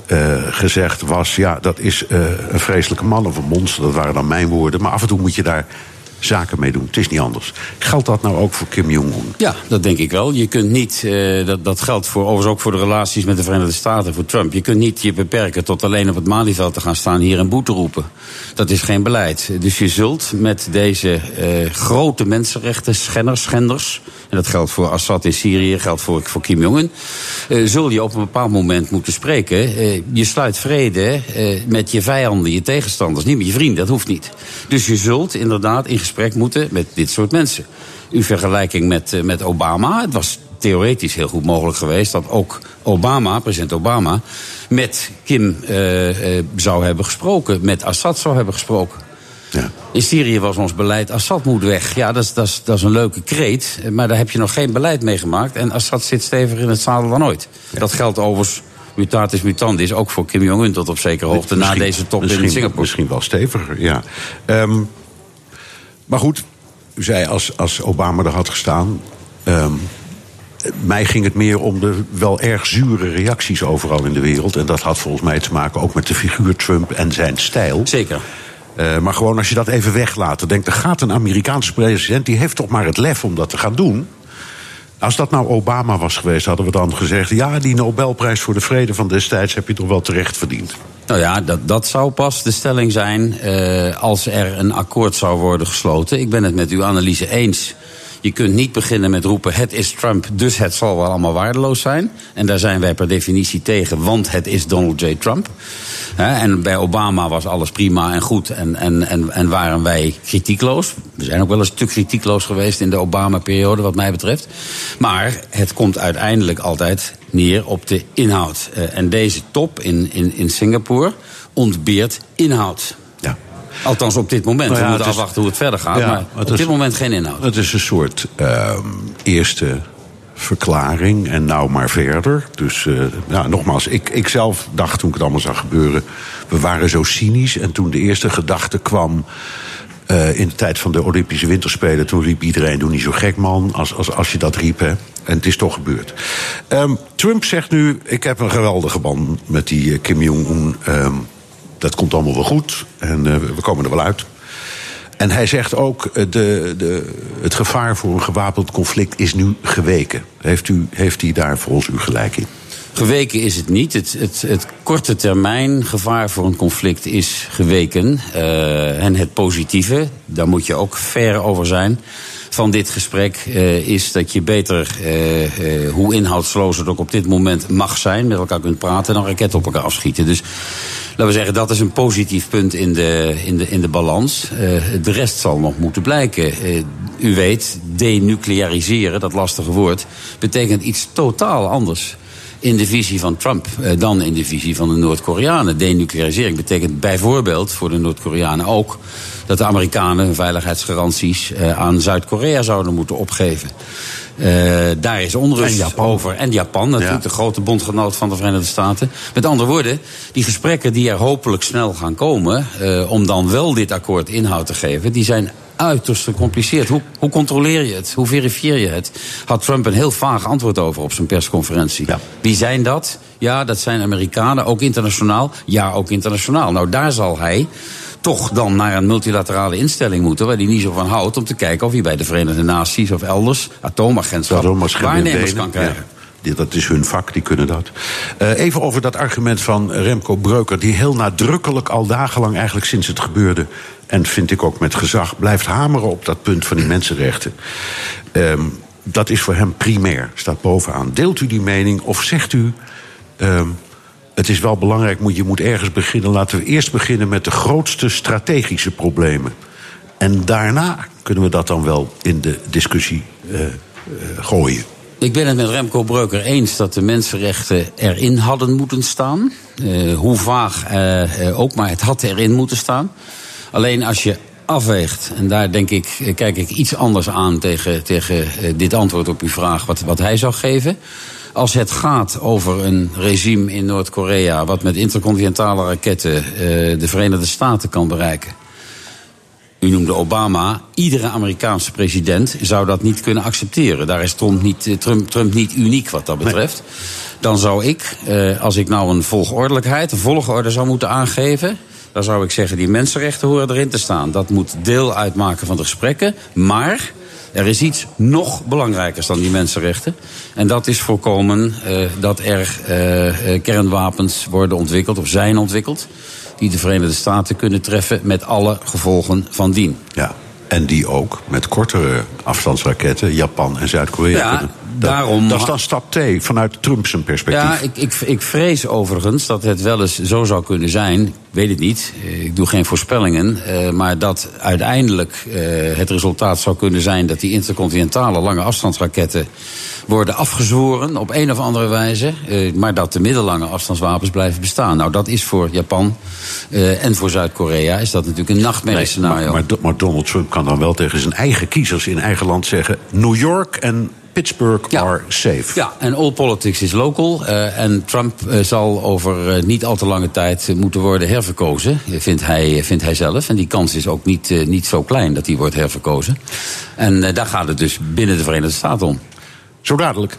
uh, gezegd, was: ja, dat is uh, een vreselijke man of een monster. Dat waren dan mijn woorden. Maar af en toe moet je daar zaken mee doen. Het is niet anders. Geldt dat nou ook voor Kim Jong-un?
Ja, dat denk ik wel. Je kunt niet, uh, dat, dat geldt voor, overigens ook voor de relaties met de Verenigde Staten, voor Trump. Je kunt niet je beperken tot alleen op het Malieveld te gaan staan hier en boete roepen. Dat is geen beleid. Dus je zult met deze uh, grote mensenrechten schenners, schenders, en dat geldt voor Assad in Syrië, geldt voor, voor Kim Jong-un, uh, zul je op een bepaald moment moeten spreken. je sluit vrede met je vijanden, je tegenstanders, niet met je vrienden, dat hoeft niet. Dus je zult inderdaad in gesprek moeten met dit soort mensen. Uw vergelijking met, uh, met Obama, het was theoretisch heel goed mogelijk geweest dat ook Obama, president Obama, met Kim uh, uh, zou hebben gesproken, met Assad zou hebben gesproken. Ja. In Syrië was ons beleid, Assad moet weg. Ja, dat is, dat, is, dat is een leuke kreet, maar daar heb je nog geen beleid mee gemaakt. En Assad zit steviger in het zadel dan ooit. Ja. Dat geldt overigens mutatis mutandis ook voor Kim Jong-un tot op zekere hoogte na deze top in Singapore.
Misschien wel steviger, ja. Um, maar goed, u zei als, als Obama er had gestaan. Um, mij ging het meer om de wel erg zure reacties overal in de wereld. En dat had volgens mij te maken ook met de figuur Trump en zijn stijl.
Zeker.
Uh, maar gewoon als je dat even weglaat. Dan denk er gaat een Amerikaanse president. die heeft toch maar het lef om dat te gaan doen. Als dat nou Obama was geweest, hadden we dan gezegd: ja, die Nobelprijs voor de vrede van destijds heb je toch wel terecht verdiend.
Nou ja, dat, dat zou pas de stelling zijn uh, als er een akkoord zou worden gesloten. Ik ben het met uw analyse eens. Je kunt niet beginnen met roepen: het is Trump, dus het zal wel allemaal waardeloos zijn. En daar zijn wij per definitie tegen, want het is Donald J. Trump. en bij Obama was alles prima en goed en, en, en, en waren wij kritiekloos. We zijn ook wel een stuk kritiekloos geweest in de Obama-periode, wat mij betreft. Maar het komt uiteindelijk altijd neer op de inhoud. Uh, en deze top in, in, in Singapore ontbeert inhoud. Althans op dit moment. Nou ja, we moeten afwachten hoe het verder gaat. Ja, maar op is, dit moment geen inhoud.
Het is een soort uh, eerste verklaring en nou maar verder. Dus uh, ja, nogmaals, ik, ik zelf dacht toen ik het allemaal zag gebeuren... we waren zo cynisch en toen de eerste gedachte kwam... Uh, in de tijd van de Olympische Winterspelen, toen riep iedereen: Doe niet zo gek, man. Als, als, als je dat riep, hè. En het is toch gebeurd. Um, Trump zegt nu: Ik heb een geweldige band met die uh, Kim Jong-un. Um, dat komt allemaal wel goed en uh, we komen er wel uit. En hij zegt ook: de, de, het gevaar voor een gewapend conflict is nu geweken. Heeft, u, heeft hij daar volgens u gelijk in?
Geweken is het niet. Het, het, het, korte termijn gevaar voor een conflict is geweken. Uh, en het positieve, daar moet je ook fair over zijn van dit gesprek uh, is dat je beter, uh, uh, hoe inhoudsloos het ook op dit moment mag zijn, met elkaar kunt praten en dan raketten op elkaar afschieten. Dus laten we zeggen, dat is een positief punt in de, in de, in de balans. de rest zal nog moeten blijken. u weet, denucleariseren, dat lastige woord, betekent iets totaal anders in de visie van Trump eh, dan in de visie van de Noord-Koreanen. Denuclearisering betekent bijvoorbeeld voor de Noord-Koreanen ook dat de Amerikanen hun veiligheidsgaranties eh, aan Zuid-Korea zouden moeten opgeven. Uh, daar is onrust en over. En Japan, natuurlijk ja. de grote bondgenoot van de Verenigde Staten. Met andere woorden, die gesprekken die er hopelijk snel gaan komen... Uh, om dan wel dit akkoord inhoud te geven... die zijn uiterst gecompliceerd. Hoe, hoe controleer je het? Hoe verifieer je het? Had Trump een heel vaag antwoord over op zijn persconferentie. Ja. Wie zijn dat? Ja, dat zijn Amerikanen, ook internationaal. Ja, ook internationaal. Nou, daar zal hij toch dan naar een multilaterale instelling moeten... waar hij niet zo van houdt om te kijken of hij bij de Verenigde Naties of elders... atoomagentschap waarnemers kan krijgen.
Die- Dat is hun vak, die kunnen dat. Eh, even over dat argument van Remco Breuker, die heel nadrukkelijk al dagenlang, eigenlijk sinds het gebeurde, en vind ik ook met gezag, blijft hameren op dat punt van die mensenrechten. Ehm, dat is voor hem primair, staat bovenaan. Deelt u die mening of zegt u. ehm, het is wel belangrijk, je moet ergens beginnen. Laten we eerst beginnen met de grootste strategische problemen. En daarna kunnen we dat dan wel in de discussie eh, eh, gooien.
Ik ben het met Remco Breuker eens dat de mensenrechten erin hadden moeten staan. Eh, hoe vaag ook, maar het had erin moeten staan. Alleen als je afweegt, en daar denk ik, kijk ik iets anders aan tegen, tegen dit antwoord op uw vraag, wat, wat hij zou geven. Als het gaat over een regime in Noord-Korea wat met intercontinentale raketten eh, de Verenigde Staten kan bereiken. U noemde Obama. Iedere Amerikaanse president zou dat niet kunnen accepteren. Daar is Trump niet, eh, Trump, Trump niet uniek wat dat betreft. Dan zou ik, eh, als ik nou een volgordelijkheid, een volgorde zou moeten aangeven. Dan zou ik zeggen, die mensenrechten horen erin te staan. Dat moet deel uitmaken van de gesprekken. Maar er is iets nog belangrijkers dan die mensenrechten. En dat is voorkomen eh, dat er eh, eh, kernwapens worden ontwikkeld of zijn ontwikkeld. Die de Verenigde Staten kunnen treffen met alle gevolgen van dien.
Ja. En die ook met kortere afstandsraketten, Japan en Zuid-Korea.
Ja,
kunnen. Dat,
daarom-
dat is dan stap 2 vanuit Trumps perspectief.
Ja, ik, ik, ik vrees overigens dat het wel eens zo zou kunnen zijn. Ik weet het niet, eh, ik doe geen voorspellingen. eh, maar dat uiteindelijk eh, het resultaat zou kunnen zijn dat die intercontinentale lange afstandsraketten worden afgezworen op een of andere wijze. eh, maar dat de middellange afstandswapens blijven bestaan. Nou, dat is voor Japan en voor Zuid-Korea is dat natuurlijk een
Nee,
nachtmerriescenario.
maar, maar Donald Trump kan dan wel tegen zijn eigen kiezers in eigen land zeggen: New York en Pittsburgh
Ja.
are safe.
Ja, en all politics is local. eh, en Trump eh, zal over eh, niet al te lange tijd moeten worden herverkozen, vindt hij, vindt hij zelf. En die kans is ook niet, niet zo klein dat hij wordt herverkozen. En eh, daar gaat het dus binnen de Verenigde Staten om.
Zo dadelijk.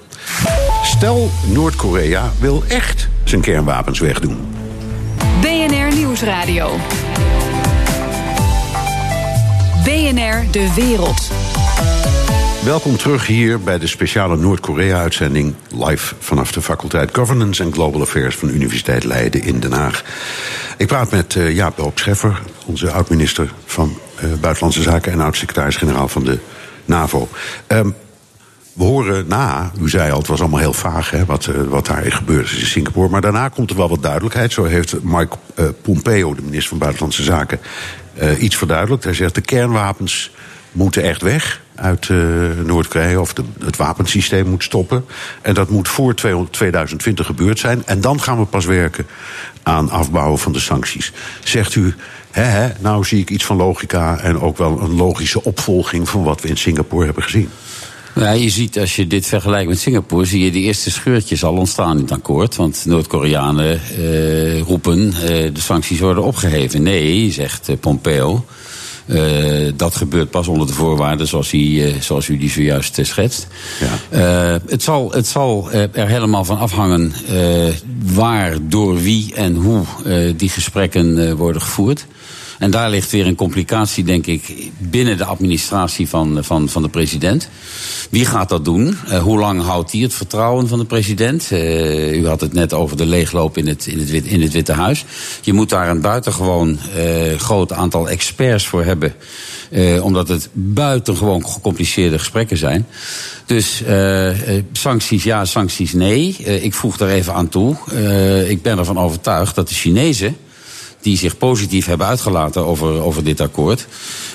Stel, Noord-Korea wil echt zijn kernwapens wegdoen.
BNR Nieuwsradio. BNR De Wereld.
Welkom terug hier bij de speciale Noord-Korea-uitzending. Live vanaf de faculteit Governance and Global Affairs van de Universiteit Leiden in Den Haag. Ik praat met eh, Jaap Hoop Scheffer, onze oud-minister van eh, Buitenlandse Zaken en oud-secretaris-generaal van de NAVO. Ehm, we horen na, u zei al, het was allemaal heel vaag hè, wat, eh, wat daar gebeurd is in Singapore. Maar daarna komt er wel wat duidelijkheid. Zo heeft Mike Pompeo, de minister van Buitenlandse Zaken, iets verduidelijkt. Hij zegt de kernwapens moeten echt weg uit eh, Noord-Korea. Of de, het wapensysteem moet stoppen. En dat moet voor 200 2020 gebeurd zijn. En dan gaan we pas werken aan afbouwen van de sancties. Zegt u, hè, nou zie ik iets van logica... en ook wel een logische opvolging van wat we in Singapore hebben gezien.
Ja, je ziet als je dit vergelijkt met Singapore, zie je die eerste scheurtjes al ontstaan in het akkoord. Want Noord-Koreanen eh, roepen eh, de sancties worden opgeheven. Nee, zegt eh, Pompeo. Eh, dat gebeurt pas onder de voorwaarden zoals, hij, eh, zoals u die zojuist eh, schetst. Eh, het zal, het zal er helemaal van afhangen waar, door wie en hoe die gesprekken worden gevoerd. En daar ligt weer een complicatie, denk ik, binnen de administratie van, van, van de president. Wie gaat dat doen? Eh, hoe lang houdt hij het vertrouwen van de president? Eh, u had het net over de leegloop in het, in het, in het Witte Huis. Je moet daar een buitengewoon eh, groot aantal experts voor hebben. eh, omdat het buitengewoon gecompliceerde gesprekken zijn. Dus eh, eh, sancties ja, sancties nee. Eh, ik voeg daar even aan toe. Eh, ik ben ervan overtuigd dat de Chinezen die zich positief hebben uitgelaten over, over dit akkoord,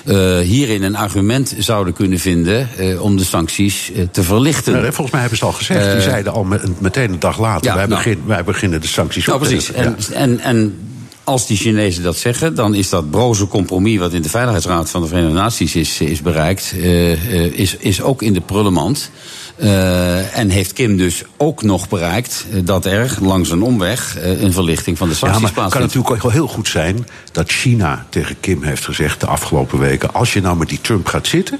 eh, hierin een argument zouden kunnen vinden eh, om de sancties eh, te verlichten.
Nou, volgens mij hebben ze het al gezegd. Die zeiden al met- meteen een dag later:
ja,
wij,
nou.
begin, wij beginnen de sancties
Nou,
op te
precies. En, en, en als die Chinezen dat zeggen, dan is dat broze compromis wat in de Veiligheidsraad van de Verenigde Naties is, is bereikt, is, is ook in de prullenmand. Eh, en heeft Kim dus ook nog bereikt eh, dat er langs een omweg eh, een verlichting van de
Ja,
sancties
maar het kan natuurlijk wel heel goed zijn dat China tegen Kim heeft gezegd de afgelopen weken: als je nou met die Trump gaat zitten,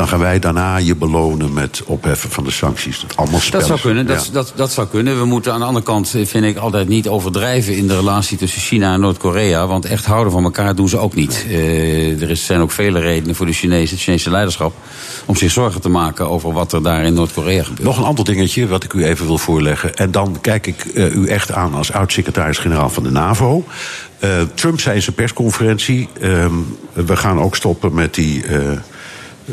dan gaan wij daarna je belonen met opheffen van de sancties. Dat, allemaal
Dat zou kunnen. Dat,
Ja.
dat, dat zou kunnen. We moeten aan de andere kant, eh, vind ik, altijd niet overdrijven in de relatie tussen China en Noord-Korea. Want echt houden van elkaar doen ze ook niet. Eh, er zijn ook vele redenen voor de Chinese, het Chinese leiderschap om zich zorgen te maken over wat er daar in Noord-Korea gebeurt.
Nog een ander dingetje wat ik u even wil voorleggen. En dan kijk ik eh, u echt aan als oud-secretaris-generaal van de NAVO. Trump zei in zijn persconferentie: ehm, we gaan ook stoppen met die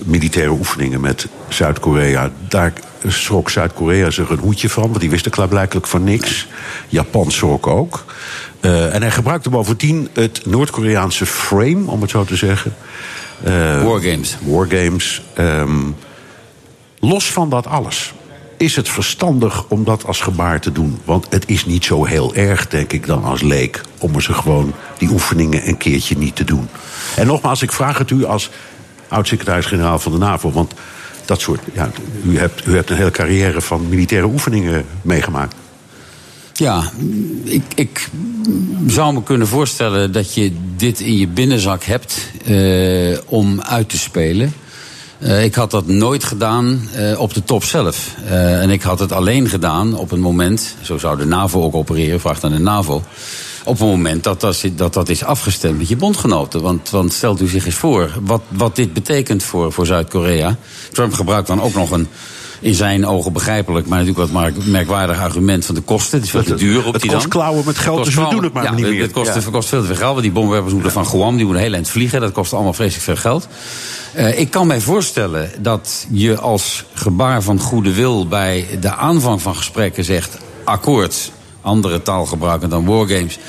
militaire oefeningen met Zuid-Korea. Daar schrok Zuid-Korea zich een hoedje van, want die wisten klaarblijkelijk van niks. Japan schrok ook. Eh, en hij gebruikte bovendien het Noord-Koreaanse frame, om het zo te zeggen. Eh,
Wargames.
Wargames. ehm, los van dat alles. Is het verstandig om dat als gebaar te doen? Want het is niet zo heel erg, denk ik, dan als leek... om er ze gewoon die oefeningen een keertje niet te doen. En nogmaals, ik vraag het u als oud-secretaris-generaal van de NAVO... want dat soort... Ja, u, hebt, u hebt een hele carrière van militaire oefeningen meegemaakt.
Ja, ik, ik zou me kunnen voorstellen dat je dit in je binnenzak hebt eh, om uit te spelen. Eh, ik had dat nooit gedaan eh, op de top zelf. En ik had het alleen gedaan op een moment, zo zou de NAVO ook opereren, vraagt aan de NAVO. Op een moment dat dat, dat, dat is afgestemd met je bondgenoten. Want, want stelt u zich eens voor wat, wat dit betekent voor, voor Zuid-Korea. Trump gebruikt dan ook nog een in zijn ogen begrijpelijk, maar natuurlijk wat merk- merkwaardig argument van de kosten. Het is veel te
Het-
duur op
het
die
kost
dan.
klauwen met geld,
Kost
dus we doen het maar
ja,
niet meer.
Het kost,
Ja.
het kost veel te veel geld, want die bommenwerpers moeten van Guam, die moeten heel eind vliegen. Dat kost allemaal vreselijk veel geld. Eh, ik kan mij voorstellen dat je als gebaar van goede wil bij de aanvang van gesprekken zegt: akkoord. Andere taal gebruiken dan wargames.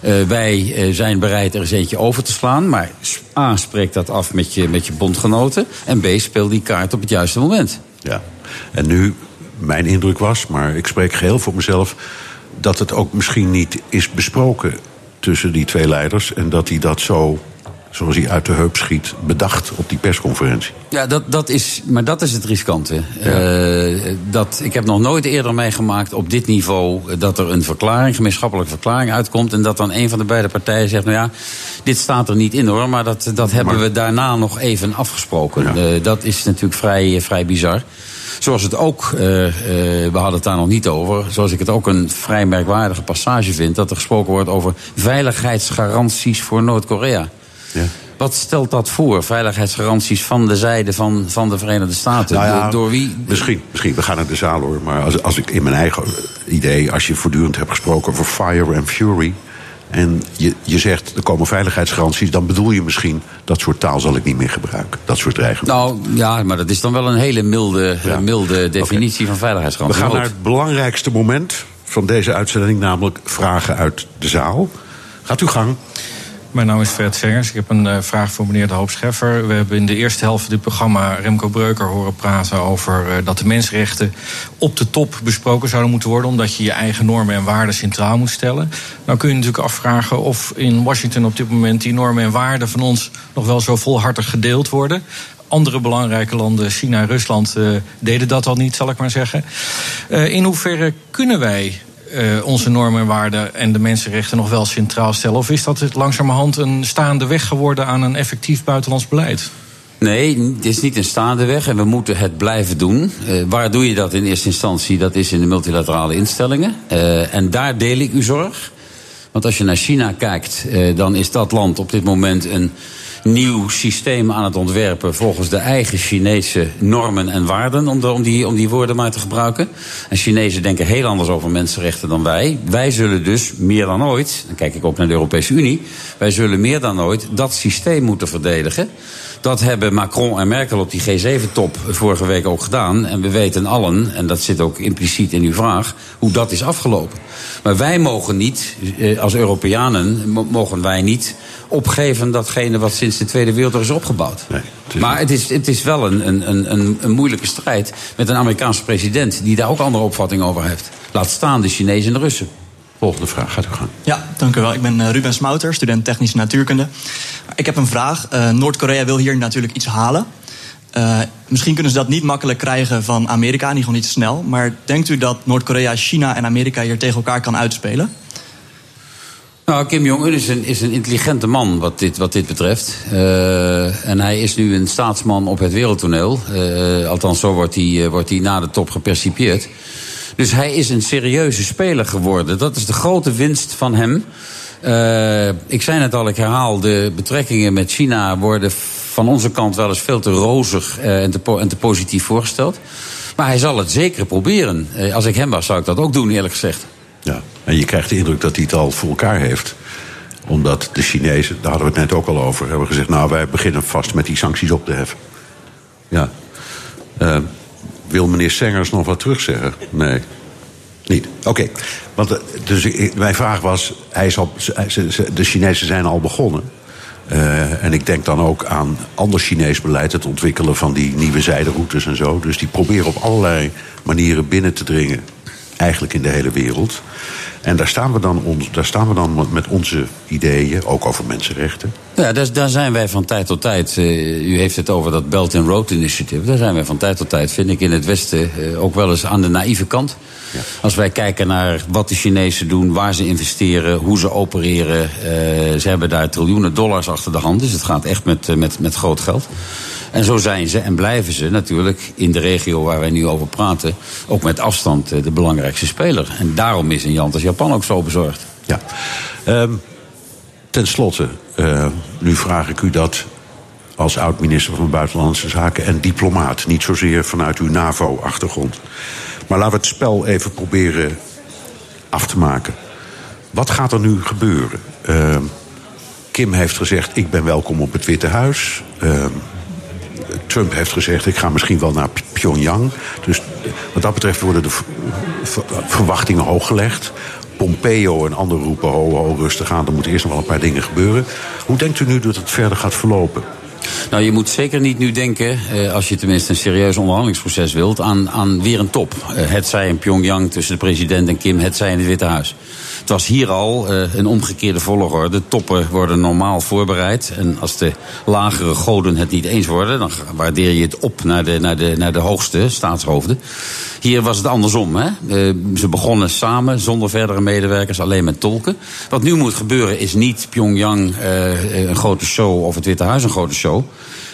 Eh, wij eh, zijn bereid er eens eentje over te slaan. Maar A, spreek dat af met je, met je bondgenoten. En B, speel die kaart op het juiste moment.
Ja. En nu, mijn indruk was, maar ik spreek geheel voor mezelf... dat het ook misschien niet is besproken tussen die twee leiders... en dat hij dat zo, zoals hij uit de heup schiet, bedacht op die persconferentie.
Ja, dat, dat is, maar dat is het riskante. Eh, dat, ik heb nog nooit eerder meegemaakt op dit niveau dat er een verklaring, gemeenschappelijke verklaring uitkomt. En dat dan een van de beide partijen zegt: Nou ja, dit staat er niet in hoor, maar dat, dat hebben we daarna nog even afgesproken. Eh, dat is natuurlijk vrij, vrij bizar. Zoals het ook, eh, we hadden het daar nog niet over, zoals ik het ook een vrij merkwaardige passage vind, dat er gesproken wordt over veiligheidsgaranties voor Noord-Korea.
Ja.
Wat stelt dat voor? Veiligheidsgaranties van de zijde van, van de Verenigde Staten?
Nou ja,
door, door wie?
Misschien, misschien, we gaan naar de zaal hoor. Maar als, als ik in mijn eigen idee, als je voortdurend hebt gesproken over fire and fury. en je, je zegt er komen veiligheidsgaranties. dan bedoel je misschien dat soort taal zal ik niet meer gebruiken. Dat soort dreigementen.
Nou ja, maar dat is dan wel een hele milde,
Ja.
milde definitie van
We
veiligheidsgaranties.
gaan
Maar
naar het belangrijkste moment van deze uitzending, namelijk vragen uit de zaal. Gaat uw gang.
Mijn naam is Fred Vengers. Ik heb een eh, vraag voor meneer De Hoop Scheffer. We hebben in de eerste helft van dit programma Remco Breuker horen praten over eh, dat de mensenrechten op de top besproken zouden moeten worden, omdat je je eigen normen en waarden centraal moet stellen. Nou kun je natuurlijk afvragen of in Washington op dit moment die normen en waarden van ons nog wel zo volhartig gedeeld worden. Andere belangrijke landen, China Rusland, eh, deden dat al niet, zal ik maar zeggen. In hoeverre kunnen wij eh, onze normen en waarden en de mensenrechten nog wel centraal stellen? Of is dat langzamerhand een staande weg geworden aan een effectief buitenlands beleid?
Nee, het is niet een staande weg en we moeten het blijven doen. Eh, waar doe je dat in eerste instantie? Dat is in de multilaterale instellingen. Eh, en daar deel ik uw zorg. Want als je naar China kijkt, dan is dat land op dit moment een nieuw systeem aan het ontwerpen volgens de eigen Chinese normen en waarden, om, om, die, om die woorden maar te gebruiken. En Chinezen denken heel anders over mensenrechten dan wij. Wij zullen dus meer dan ooit, dan kijk ik ook naar de Europese Unie, wij zullen meer dan ooit dat systeem moeten verdedigen. Dat hebben Macron en Merkel op die G7-top vorige week ook gedaan. En we weten allen, en dat zit ook impliciet in uw vraag, hoe dat is afgelopen. Maar wij mogen niet, eh, als Europeanen, mo- mogen wij niet opgeven datgene wat sinds de Tweede Wereldoorlog is opgebouwd.
Nee, het is-
Maar het is, het is wel een, een, een- een, een moeilijke strijd met een Amerikaanse president die daar ook andere opvattingen over heeft. Laat staan de Chinezen en de Russen.
Volgende vraag, gaat u gang.
Ja, dank u wel. Ik ben eh, Ruben Smouter, student technische natuurkunde. Ik heb een vraag. Eh, Noord-Korea wil hier natuurlijk iets halen. Eh, misschien kunnen ze dat niet makkelijk krijgen van Amerika, in ieder geval niet snel. Maar denkt u dat Noord-Korea, China en Amerika hier tegen elkaar kan uitspelen?
Nou, Kim Jong-un is een, is een intelligente man wat dit, wat dit betreft. Uh, en hij is nu een staatsman op het wereldtoneel. Uh, althans, zo wordt hij, uh, wordt hij na de top gepercipieerd. Dus hij is een serieuze speler geworden. Dat is de grote winst van hem. ik zei net al, ik herhaal, de betrekkingen met China worden van onze kant wel eens veel te rozig en te, en te positief voorgesteld. Maar hij zal het zeker proberen. als ik hem was, zou ik dat ook doen, eerlijk gezegd.
Ja, en je krijgt de indruk dat hij het al voor elkaar heeft. Omdat de Chinezen, daar hadden we het net ook al over, hebben gezegd: Nou, wij beginnen vast met die sancties op te heffen. Ja. Wil meneer Sengers nog wat terugzeggen? Nee. Niet. Oké. Want dus mijn vraag was: hij is al, de Chinezen zijn al begonnen. Uh, en ik denk dan ook aan ander Chinees beleid, het ontwikkelen van die nieuwe zijderoutes en zo. Dus die proberen op allerlei manieren binnen te dringen eigenlijk in de hele wereld. En daar staan we dan, ons, daar staan we dan met onze ideeën, ook over mensenrechten.
Ja, daar, daar zijn wij van tijd tot tijd. Uh, u heeft het over dat Belt and Road Initiative. Daar zijn wij van tijd tot tijd, vind ik, in het Westen uh, ook wel eens aan de naïeve kant. Ja. Als wij kijken naar wat de Chinezen doen, waar ze investeren, hoe ze opereren. Uh, ze hebben daar triljoenen dollars achter de hand. Dus het gaat echt met, met, met groot geld. En zo zijn ze en blijven ze natuurlijk in de regio waar wij nu over praten... ook met afstand de belangrijkste speler. En daarom is een land als Japan ook zo bezorgd.
Ja. Um, ten slotte, uh, nu vraag ik u dat als oud-minister van Buitenlandse Zaken en diplomaat. Niet zozeer vanuit uw NAVO-achtergrond. Maar laten we het spel even proberen af te maken. Wat gaat er nu gebeuren? Uh, Kim heeft gezegd: Ik ben welkom op het Witte Huis. Uh, Trump heeft gezegd: ik ga misschien wel naar Pyongyang. Dus wat dat betreft worden de verwachtingen hooggelegd. Pompeo en anderen roepen: ho, ho, rustig aan, er moeten eerst nog wel een paar dingen gebeuren. Hoe denkt u nu dat het verder gaat verlopen?
Nou, je moet zeker niet nu denken, eh, als je tenminste een serieus onderhandelingsproces wilt, aan, aan weer een top. Eh, het zij in Pyongyang tussen de president en Kim, het zij in het Witte Huis. Het was hier al uh, een omgekeerde volgorde. Toppen worden normaal voorbereid. En als de lagere goden het niet eens worden, dan waardeer je het op naar de, naar de, naar de hoogste staatshoofden. Hier was het andersom. Hè? Uh, ze begonnen samen, zonder verdere medewerkers, alleen met tolken. Wat nu moet gebeuren is niet Pyongyang uh, een grote show of het Witte Huis een grote show.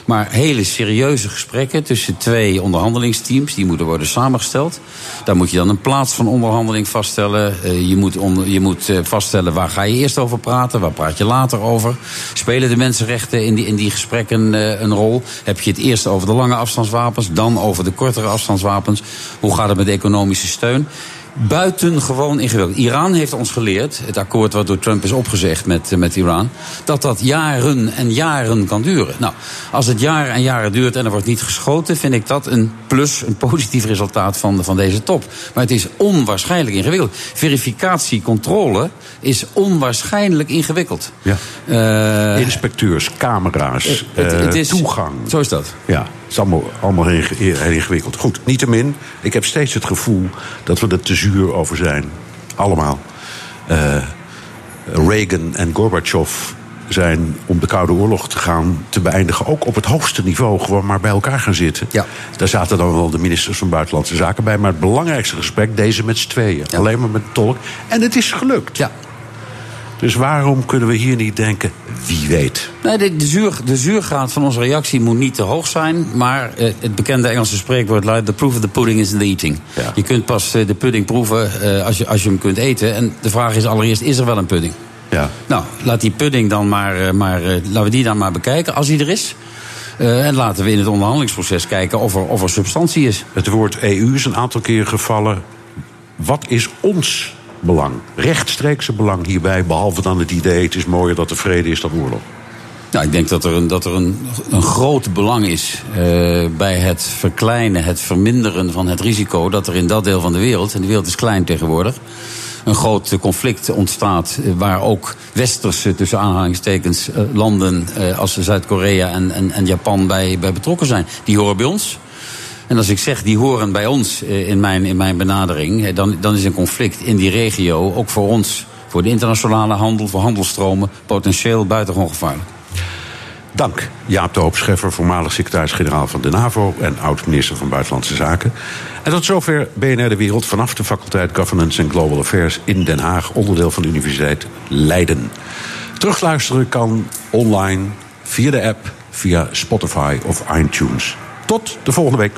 Maar hele serieuze gesprekken tussen twee onderhandelingsteams. Die moeten worden samengesteld. Daar moet je dan een plaats van onderhandeling vaststellen. Uh, je moet, je moet uh, vaststellen waar ga je eerst over praten. Waar praat je later over. Spelen de mensenrechten in die, in die gesprekken uh, een rol? Heb je het eerst over de lange afstandswapens. Dan over de kortere afstandswapens. Hoe gaat het met economische steun? Buitengewoon ingewikkeld. Iran heeft ons geleerd, het akkoord wat door Trump is opgezegd met, eh, met Iran, dat dat jaren en jaren kan duren. Nou, als het jaren en jaren duurt en er wordt niet geschoten, vind ik dat een plus, een positief resultaat van, van deze top. Maar het is onwaarschijnlijk ingewikkeld. Verificatie, controle is onwaarschijnlijk ingewikkeld.
Ja. Uh, Inspecteurs, camera's, het, het is, toegang.
Zo is dat.
Ja is allemaal, allemaal heel ingewikkeld. Goed, niettemin, ik heb steeds het gevoel dat we er te zuur over zijn. Allemaal. Uh, Reagan en Gorbachev zijn om de Koude Oorlog te gaan te beëindigen, ook op het hoogste niveau, gewoon maar bij elkaar gaan zitten. Ja. Daar zaten dan wel de ministers van Buitenlandse Zaken bij, maar het belangrijkste gesprek, deze met z'n tweeën. Alleen maar met tolk. En het is gelukt.
Ja.
Dus waarom kunnen we hier niet denken, wie weet?
Nee, de, de, zuur, de zuurgraad van onze reactie moet niet te hoog zijn. Maar eh, het bekende Engelse spreekwoord luidt: The proof of the pudding is in the eating. Ja. Je kunt pas eh, de pudding proeven eh, als, je, als je hem kunt eten. En de vraag is allereerst: is er wel een pudding?
Ja.
Nou, laat die pudding dan maar, maar laten we die dan maar bekijken, als die er is. Uh, en laten we in het onderhandelingsproces kijken of er, of er substantie is.
Het woord EU is een aantal keer gevallen. Wat is ons belang. Rechtstreekse belang hierbij, behalve dan het idee... het is mooier dat er vrede is dan oorlog.
Nou, ik denk dat er een, dat er een, een groot belang is uh, bij het verkleinen, het verminderen van het risico dat er in dat deel van de wereld, en de wereld is klein tegenwoordig, een groot conflict ontstaat eh, waar ook westerse, tussen aanhalingstekens, uh, landen als Zuid-Korea en, en, en Japan bij, bij betrokken zijn. Die horen bij ons. En als ik zeg, die horen bij ons eh, in mijn, in mijn benadering, dan, dan is een conflict in die regio ook voor ons, voor de internationale handel, voor handelstromen, potentieel buitengewoon gevaarlijk.
Dank Jaap de Hoop Scheffer, voormalig secretaris-generaal van de NAVO en oud-minister van Buitenlandse Zaken. En tot zover BNR De Wereld vanaf de faculteit Governance and Global Affairs in Den Haag, onderdeel van de Universiteit Leiden. Terugluisteren kan online via de app, via Spotify of iTunes. Tot de volgende week.